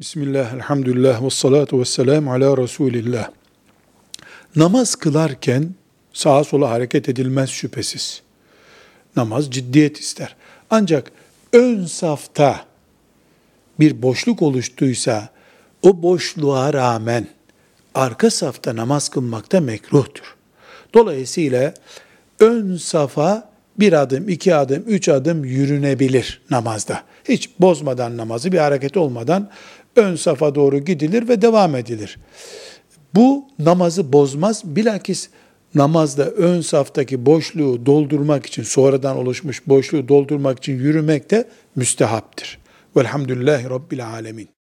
Bismillah, elhamdülillah, ve salatu ve selamu ala Resulillah. Namaz kılarken sağa sola hareket edilmez şüphesiz. Namaz ciddiyet ister. Ancak ön safta bir boşluk oluştuysa o boşluğa rağmen arka safta namaz kılmakta mekruhtur. Dolayısıyla ön safa bir adım, iki adım, üç adım yürünebilir namazda. Hiç bozmadan namazı, bir hareket olmadan ön safa doğru gidilir ve devam edilir. Bu namazı bozmaz. Bilakis namazda ön saftaki boşluğu doldurmak için, sonradan oluşmuş boşluğu doldurmak için yürümek de müstehaptır. Velhamdülillahi Rabbil Alemin.